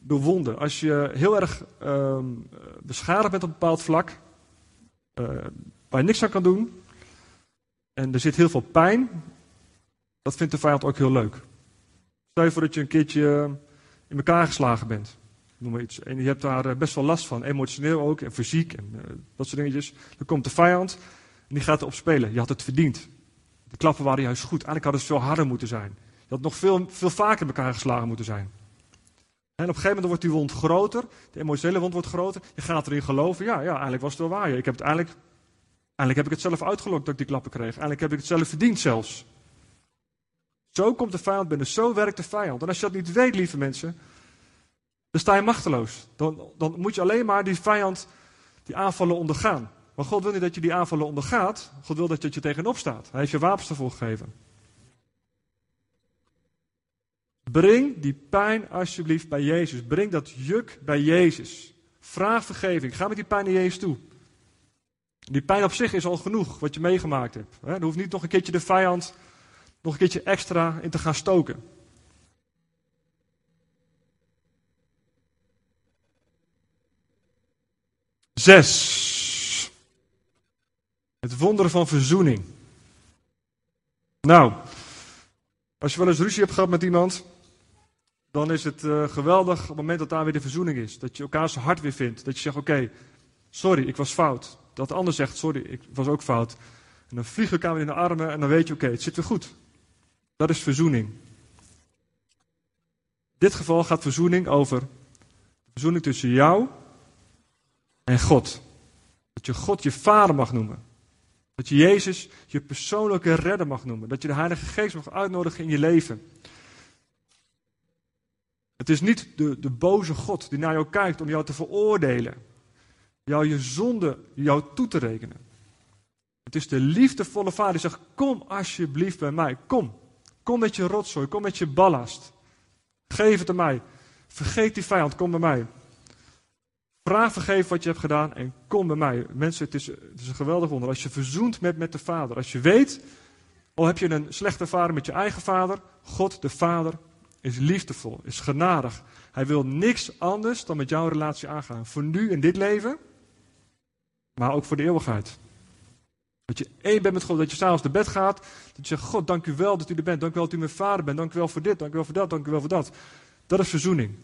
door wonden. Als je heel erg uh, beschadigd bent op een bepaald vlak, uh, waar je niks aan kan doen, en er zit heel veel pijn, dat vindt de vijand ook heel leuk. Stel je voor dat je een keertje in elkaar geslagen bent, noem maar iets, en je hebt daar eh, best wel last van, emotioneel ook, en fysiek, en uh, dat soort dingetjes. Dan komt de vijand, en die gaat erop spelen. Je had het verdiend. De klappen waren juist goed. Eigenlijk hadden ze veel harder moeten zijn. Je had nog veel, veel vaker in elkaar geslagen moeten zijn. En op een gegeven moment wordt die wond groter, de emotionele wond wordt groter. Je gaat erin geloven, ja, ja eigenlijk was het wel waar. Ik heb het eigenlijk, eigenlijk heb ik het zelf uitgelokt dat ik die klappen kreeg. Eigenlijk heb ik het zelf verdiend zelfs. Zo komt de vijand binnen, zo werkt de vijand. En als je dat niet weet, lieve mensen, dan sta je machteloos. Dan, dan moet je alleen maar die vijand, die aanvallen ondergaan. Maar God wil niet dat je die aanvallen ondergaat. God wil dat je, tegenop staat. Hij heeft je wapens ervoor gegeven. Breng die pijn alsjeblieft bij Jezus. Breng dat juk bij Jezus. Vraag vergeving. Ga met die pijn naar Jezus toe. Die pijn op zich is al genoeg wat je meegemaakt hebt. Er hoeft niet nog een keertje de vijand nog een keertje extra in te gaan stoken. Zes. Het wonderen van verzoening. Nou, als je wel eens ruzie hebt gehad met iemand, dan is het uh, geweldig op het moment dat daar weer de verzoening is. Dat je elkaar zo hart weer vindt. Dat je zegt, oké, sorry, ik was fout. Dat de ander zegt, sorry, ik was ook fout. En dan vliegen elkaar weer in de armen en dan weet je, oké, het zit weer goed. Dat is verzoening. In dit geval gaat verzoening over de verzoening tussen jou en God. Dat je God je vader mag noemen. Dat je Jezus je persoonlijke redder mag noemen. Dat je de Heilige Geest mag uitnodigen in je leven. Het is niet de, de boze God die naar jou kijkt om jou te veroordelen. Jou je zonde jou toe te rekenen. Het is de liefdevolle vader die zegt, kom alsjeblieft bij mij. Kom. Kom met je rotzooi, kom met je ballast. Geef het aan mij. Vergeet die vijand, kom bij mij. Vraag vergeven wat je hebt gedaan en kom bij mij. Mensen, het is, het is een geweldig wonder. Als je verzoent met, met de Vader. Als je weet, al heb je een slechte vader met je eigen vader, God de Vader is liefdevol, is genadig. Hij wil niks anders dan met jouw relatie aangaan. Voor nu in dit leven, maar ook voor de eeuwigheid. Dat je één bent met God, dat je s'avonds naar bed gaat. Dat je zegt, God, dank u wel dat u er bent. Dank u wel dat u mijn vader bent. Dank u wel voor dit, dank u wel voor dat, dank u wel voor dat. Dat is verzoening.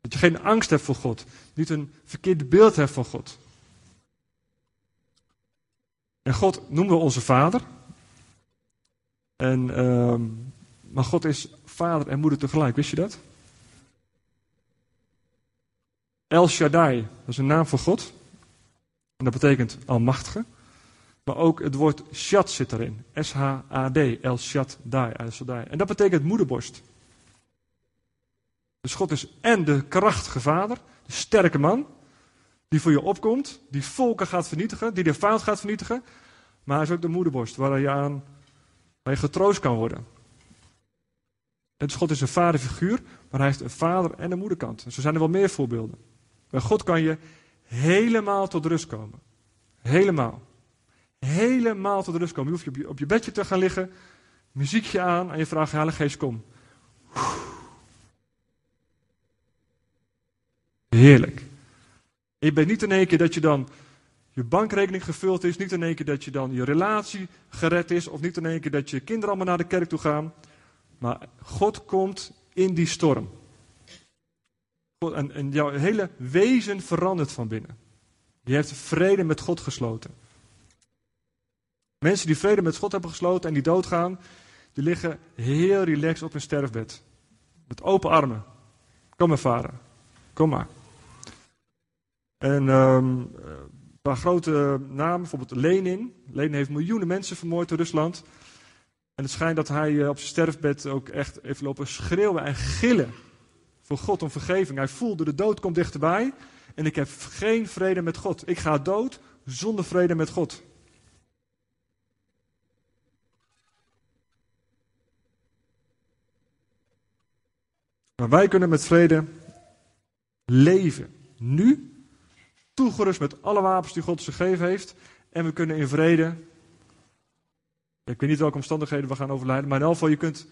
Dat je geen angst hebt voor God. Niet een verkeerd beeld hebt van God. En God noemen we onze vader. En, uh, maar God is vader en moeder tegelijk, wist je dat? El Shaddai, dat is een naam voor God. En dat betekent almachtige. Maar ook het woord Shad zit erin. S-H-A-D, El Shaddai, El Shaddai. En dat betekent moederborst. Dus God is en de krachtige vader, de sterke man, die voor je opkomt, die volken gaat vernietigen, die de fout gaat vernietigen. Maar hij is ook de moederborst waar je aan waar je getroost kan worden. Dus God is een vaderfiguur, maar hij heeft een vader- en een moederkant. Zo zijn er wel meer voorbeelden. Bij God kan je helemaal tot rust komen. Helemaal. Helemaal tot rust komen. Je hoeft op je, op je bedje te gaan liggen, muziekje aan en je vraagt, Heilige Geest, kom. Heerlijk. je bent niet in één keer dat je dan je bankrekening gevuld is, niet in één keer dat je dan je relatie gered is, of niet in één keer dat je kinderen allemaal naar de kerk toe gaan. Maar God komt in die storm. En, jouw hele wezen verandert van binnen. Je hebt vrede met God gesloten. Mensen die vrede met God hebben gesloten en die doodgaan, die liggen heel relaxed op hun sterfbed. Met open armen. Kom maar, vader. Kom maar. En um, een paar grote namen, bijvoorbeeld Lenin. Lenin heeft miljoenen mensen vermoord in Rusland. En het schijnt dat hij eh, op zijn sterfbed ook echt heeft lopen schreeuwen en gillen voor God om vergeving. Hij voelde de dood komt dichterbij en ik heb geen vrede met God. Ik ga dood zonder vrede met God. Maar wij kunnen met vrede leven. Nu toegerust met alle wapens die God ons gegeven heeft. En we kunnen in vrede. Ik weet niet welke omstandigheden we gaan overlijden, maar in elk geval, je kunt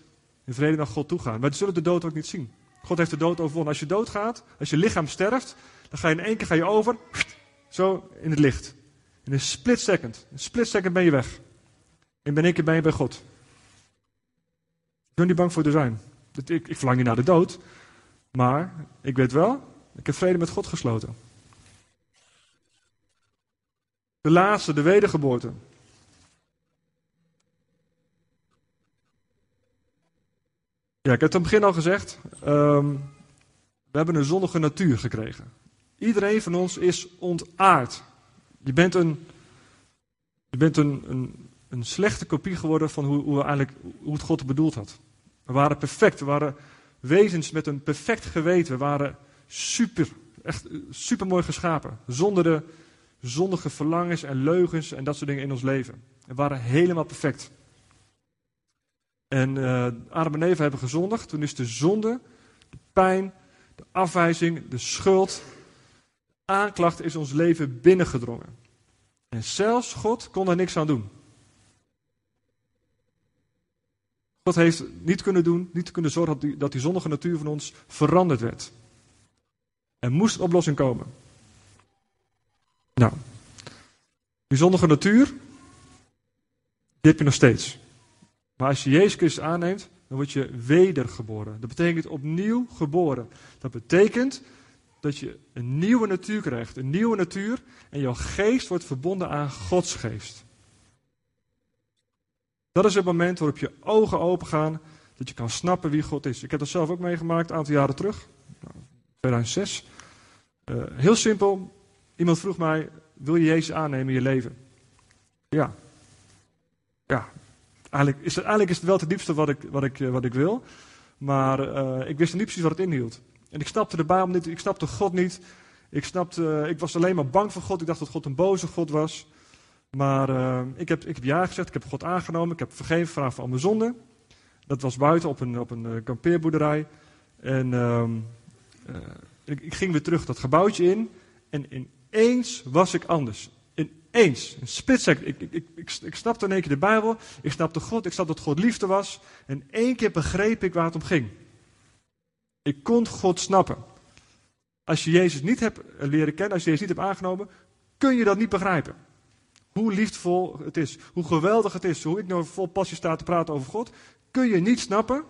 in vrede naar God toe gaan. We zullen de dood ook niet zien. God heeft de dood overwonnen. Als je doodgaat, als je lichaam sterft, dan ga je in één keer ga je over, zo in het licht. In een split second. Een split second ben je weg. En ben keer ben je bij God. Ik ben niet bang voor te zijn. Ik, ik verlang niet naar de dood. Maar ik weet wel, ik heb vrede met God gesloten. De laatste, de wedergeboorte. Ja, ik heb het aan het begin al gezegd. Um, we hebben een zonnige natuur gekregen. Iedereen van ons is ontaard. Je bent een, je bent een, een, een slechte kopie geworden van hoe, hoe, we eigenlijk, hoe het God bedoeld had. We waren perfect. We waren wezens met een perfect geweten. We waren super, echt super mooi geschapen. Zonder de zondige verlangens en leugens en dat soort dingen in ons leven. We waren helemaal perfect. En uh, Adam en Eva hebben gezondigd. Toen is de zonde, de pijn, de afwijzing, de schuld, de aanklacht is ons leven binnengedrongen. En zelfs God kon er niks aan doen. God heeft niet kunnen doen, niet kunnen zorgen dat die, dat die zondige natuur van ons veranderd werd. Er moest een oplossing komen. Nou, die zondige natuur, die heb je nog steeds. Maar als je Jezus Christus aanneemt, dan word je wedergeboren. Dat betekent opnieuw geboren. Dat betekent dat je een nieuwe natuur krijgt. Een nieuwe natuur en jouw geest wordt verbonden aan Gods geest. Dat is het moment waarop je ogen open gaan, dat je kan snappen wie God is. Ik heb dat zelf ook meegemaakt, een aantal jaren terug, 2006. Uh, eh, heel simpel, iemand vroeg mij, wil je Jezus aannemen in je leven? Ja. Ja. Eigenlijk is het, eigenlijk is het wel het diepste wat ik, wat ik, wat ik wil. Maar uh, ik wist niet precies wat het inhield. En ik snapte de Bijbel niet, ik snapte God niet. Ik, snapte, ik was alleen maar bang voor God. Ik dacht dat God een boze God was. Maar ik, heb, ik heb ja gezegd, ik heb God aangenomen. Ik heb vergeven vraag al mijn zonden. Dat was buiten op een, op een kampeerboerderij. En uh, ik, ging weer terug dat gebouwtje in. En in ineens was ik anders. Ineens, een second. Ik, ik, ik, ik, snapte in één keer de Bijbel, ik snapte God, ik snapte dat God liefde was. En één keer begreep ik waar het om ging. Ik kon God snappen. Als je Jezus niet hebt leren kennen, als je Jezus niet hebt aangenomen, kun je dat niet begrijpen. Hoe liefdevol het is, hoe geweldig het is, hoe ik nou vol passie sta te praten over God, kun je niet snappen.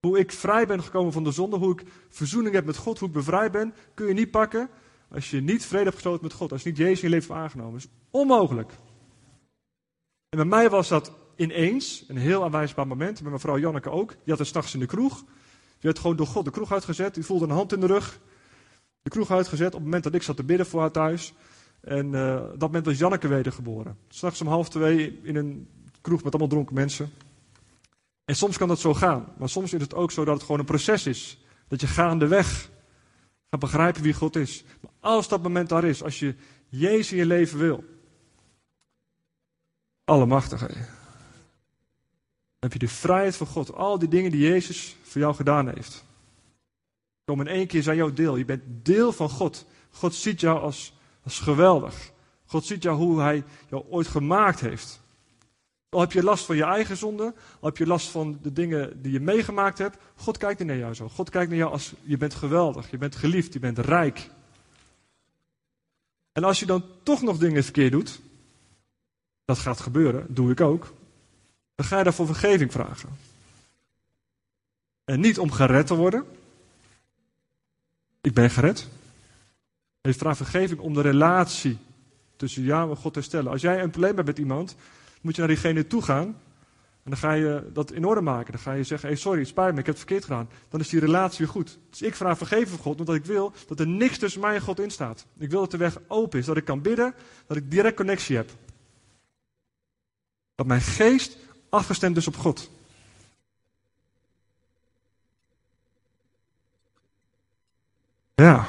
Hoe ik vrij ben gekomen van de zonde, hoe ik verzoening heb met God, hoe ik bevrijd ben, kun je niet pakken als je niet vrede hebt gesloten met God, als je niet Jezus in je leven hebt aangenomen. Is onmogelijk. En bij mij was dat ineens, een heel aanwijsbaar moment, met mevrouw Janneke ook. Die had het s'nachts in de kroeg. Die werd gewoon door God de kroeg uitgezet. Die voelde een hand in de rug. De kroeg uitgezet op het moment dat ik zat te bidden voor haar thuis. En uh, dat moment was Janneke wedergeboren. S'nachts om half twee in een kroeg met allemaal dronken mensen. En soms kan dat zo gaan. Maar soms is het ook zo dat het gewoon een proces is. Dat je gaandeweg gaat begrijpen wie God is. Maar als dat moment daar is, als je Jezus in je leven wil. Allemachtige. Dan heb je de vrijheid van God. Al die dingen die Jezus voor jou gedaan heeft. Komen in één keer zijn jouw deel. Je bent deel van God. God ziet jou als, als geweldig. God ziet jou hoe hij jou ooit gemaakt heeft. Al heb je last van je eigen zonde, al heb je last van de dingen die je meegemaakt hebt, God kijkt niet naar jou zo. God kijkt naar jou als je bent geweldig, je bent geliefd, je bent rijk. En als je dan toch nog dingen verkeerd doet, dat gaat gebeuren, doe ik ook, dan ga je daarvoor vergeving vragen. En niet om gered te worden. Ik ben gered. Je vraagt vergeving om de relatie tussen jou en God te herstellen. Als jij een probleem hebt met iemand, moet je naar diegene toe gaan. En dan ga je dat in orde maken. Dan ga je zeggen, hey, sorry, het spijt me, ik heb het verkeerd gedaan. Dan is die relatie weer goed. Dus ik vraag vergeven van God, omdat ik wil dat er niks tussen mij en God in staat. Ik wil dat de weg open is, dat ik kan bidden, dat ik direct connectie heb. Dat mijn geest afgestemd is op God. Ja.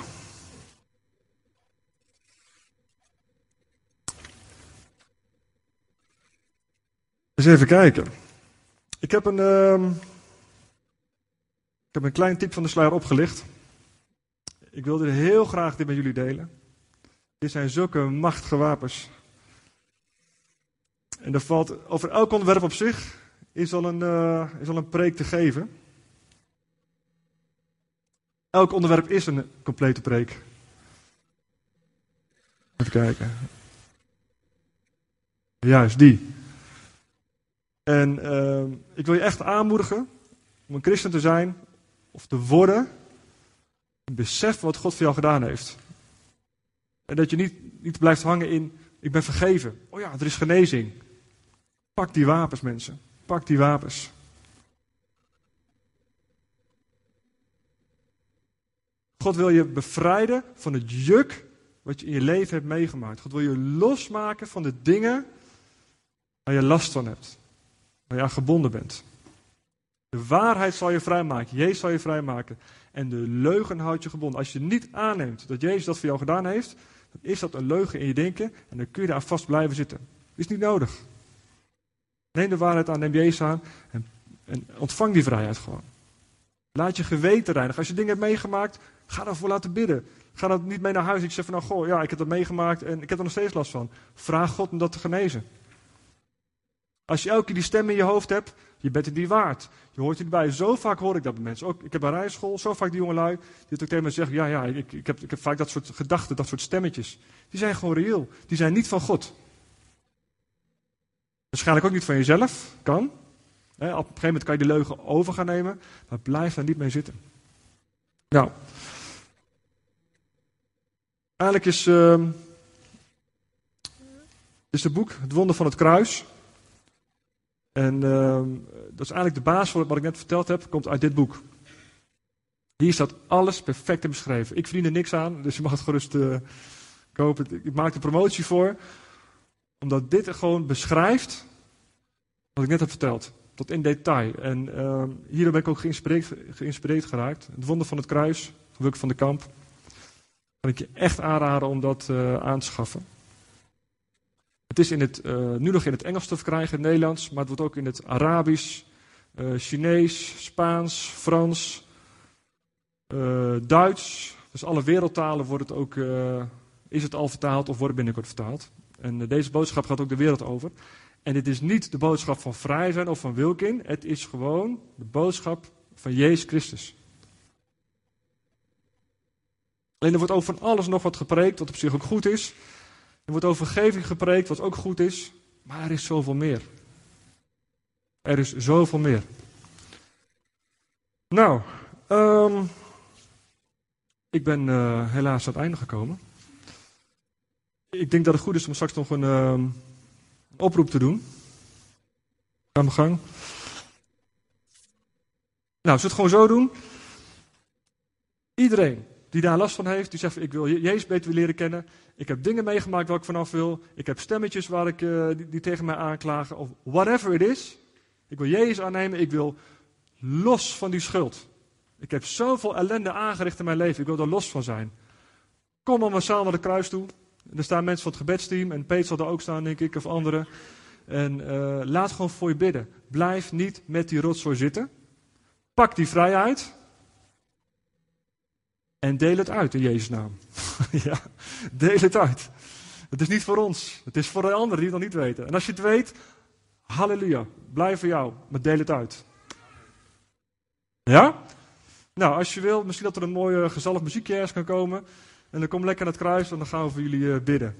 Eens even kijken. Ik heb een, uh, ik heb een klein tip van de sluier opgelicht. Ik wilde heel graag dit met jullie delen. Dit zijn zulke machtige wapens. En er valt over elk onderwerp op zich is al een, uh, is al een preek te geven. Elk onderwerp is een complete preek. Even kijken. Juist, die. En uh, ik wil je echt aanmoedigen om een christen te zijn of te worden. Besef wat God voor jou gedaan heeft. En dat je niet, niet blijft hangen in, ik ben vergeven. Oh ja, er is genezing. Pak die wapens mensen. Pak die wapens. God wil je bevrijden van het juk wat je in je leven hebt meegemaakt. God wil je losmaken van de dingen waar je last van hebt waar je gebonden bent. De waarheid zal je vrijmaken. Jezus zal je vrijmaken. En de leugen houdt je gebonden. Als je niet aanneemt dat Jezus dat voor jou gedaan heeft, dan is dat een leugen in je denken en dan kun je daar vast blijven zitten. Is niet nodig. Neem de waarheid aan, neem Jezus aan en, en ontvang die vrijheid gewoon. Laat je geweten reinigen. Als je dingen hebt meegemaakt, ga daarvoor laten bidden. Ga dat niet mee naar huis. Ik zeg van, nou goh, ja, ik heb dat meegemaakt en ik heb er nog steeds last van. Vraag God om dat te genezen. Als je elke keer die stem in je hoofd hebt, je bent het niet waard. Je hoort erbij. Zo vaak hoor ik dat bij mensen. Ook, ik heb bij rijschool zo vaak die jongelui die het ook tegen me zeggen. Ja, ja, ik, ik, heb, ik heb vaak dat soort gedachten, dat soort stemmetjes. Die zijn gewoon reëel. Die zijn niet van God. Waarschijnlijk ook niet van jezelf. Kan. op een gegeven moment kan je die leugen over gaan nemen. Maar blijf daar niet mee zitten. Nou. Eigenlijk is, uh, is het boek Het Wonder van het Kruis. En uh, dat is eigenlijk de basis van wat ik net verteld heb, komt uit dit boek. Hier staat alles perfect in beschreven. Ik verdien er niks aan, dus je mag het gerust uh, kopen. Ik maak er promotie voor, omdat dit gewoon beschrijft wat ik net heb verteld. Tot in detail. En uh, hierdoor ben ik ook geïnspireerd, geraakt. Het wonder van het kruis, geluk van de kamp. Kan ik je echt aanraden om dat uh, aan te schaffen. Het is in het, uh, nu nog in het Engels te verkrijgen, in het Nederlands, maar het wordt ook in het Arabisch, uh, Chinees, Spaans, Frans, uh, Duits. Dus alle wereldtalen wordt het ook is het al vertaald of wordt binnenkort vertaald. En eh, deze boodschap gaat ook de wereld over. En dit is niet de boodschap van vrij zijn of van Wilkin. Het is gewoon de boodschap van Jezus Christus. Alleen er wordt over van alles nog wat gepreekt, wat op zich ook goed is. Er wordt over vergeving gepreekt, wat ook goed is. Maar er is zoveel meer. Er is zoveel meer. Nou, um, ik ben uh, helaas aan het einde gekomen. Ik denk dat het goed is om straks nog een, uh, oproep te doen. Ga mijn gang. Nou, zullen het gewoon zo doen? Iedereen die daar last van heeft, die zegt: Ik wil Jezus beter leren kennen. Ik heb dingen meegemaakt waar ik vanaf wil. Ik heb stemmetjes waar ik, uh, die, die, tegen mij aanklagen. Of whatever it is. Ik wil Jezus aannemen. Ik wil los van die schuld. Ik heb zoveel ellende aangericht in mijn leven. Ik wil er los van zijn. Kom dan massaal naar de kruis toe. Er staan mensen van het gebedsteam. En Peter zal er ook staan, denk ik, of anderen. En uh, laat gewoon voor je bidden. Blijf niet met die rotzooi zitten. Pak die vrijheid. En deel het uit in Jezus' naam. ja, deel het uit. Het is niet voor ons. Het is voor de anderen die het nog niet weten. En als je het weet, halleluja. Blijf voor jou. Maar deel het uit. Ja? Nou, als je wil, misschien dat er een mooie gezellig muziekje ergens kan komen. En dan kom lekker naar het kruis en dan gaan we voor jullie uh, bidden.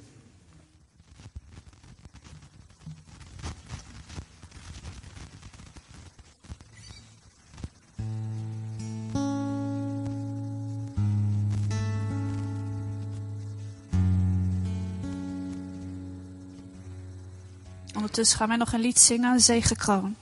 Ondertussen gaan wij nog een lied zingen, Zegekroon.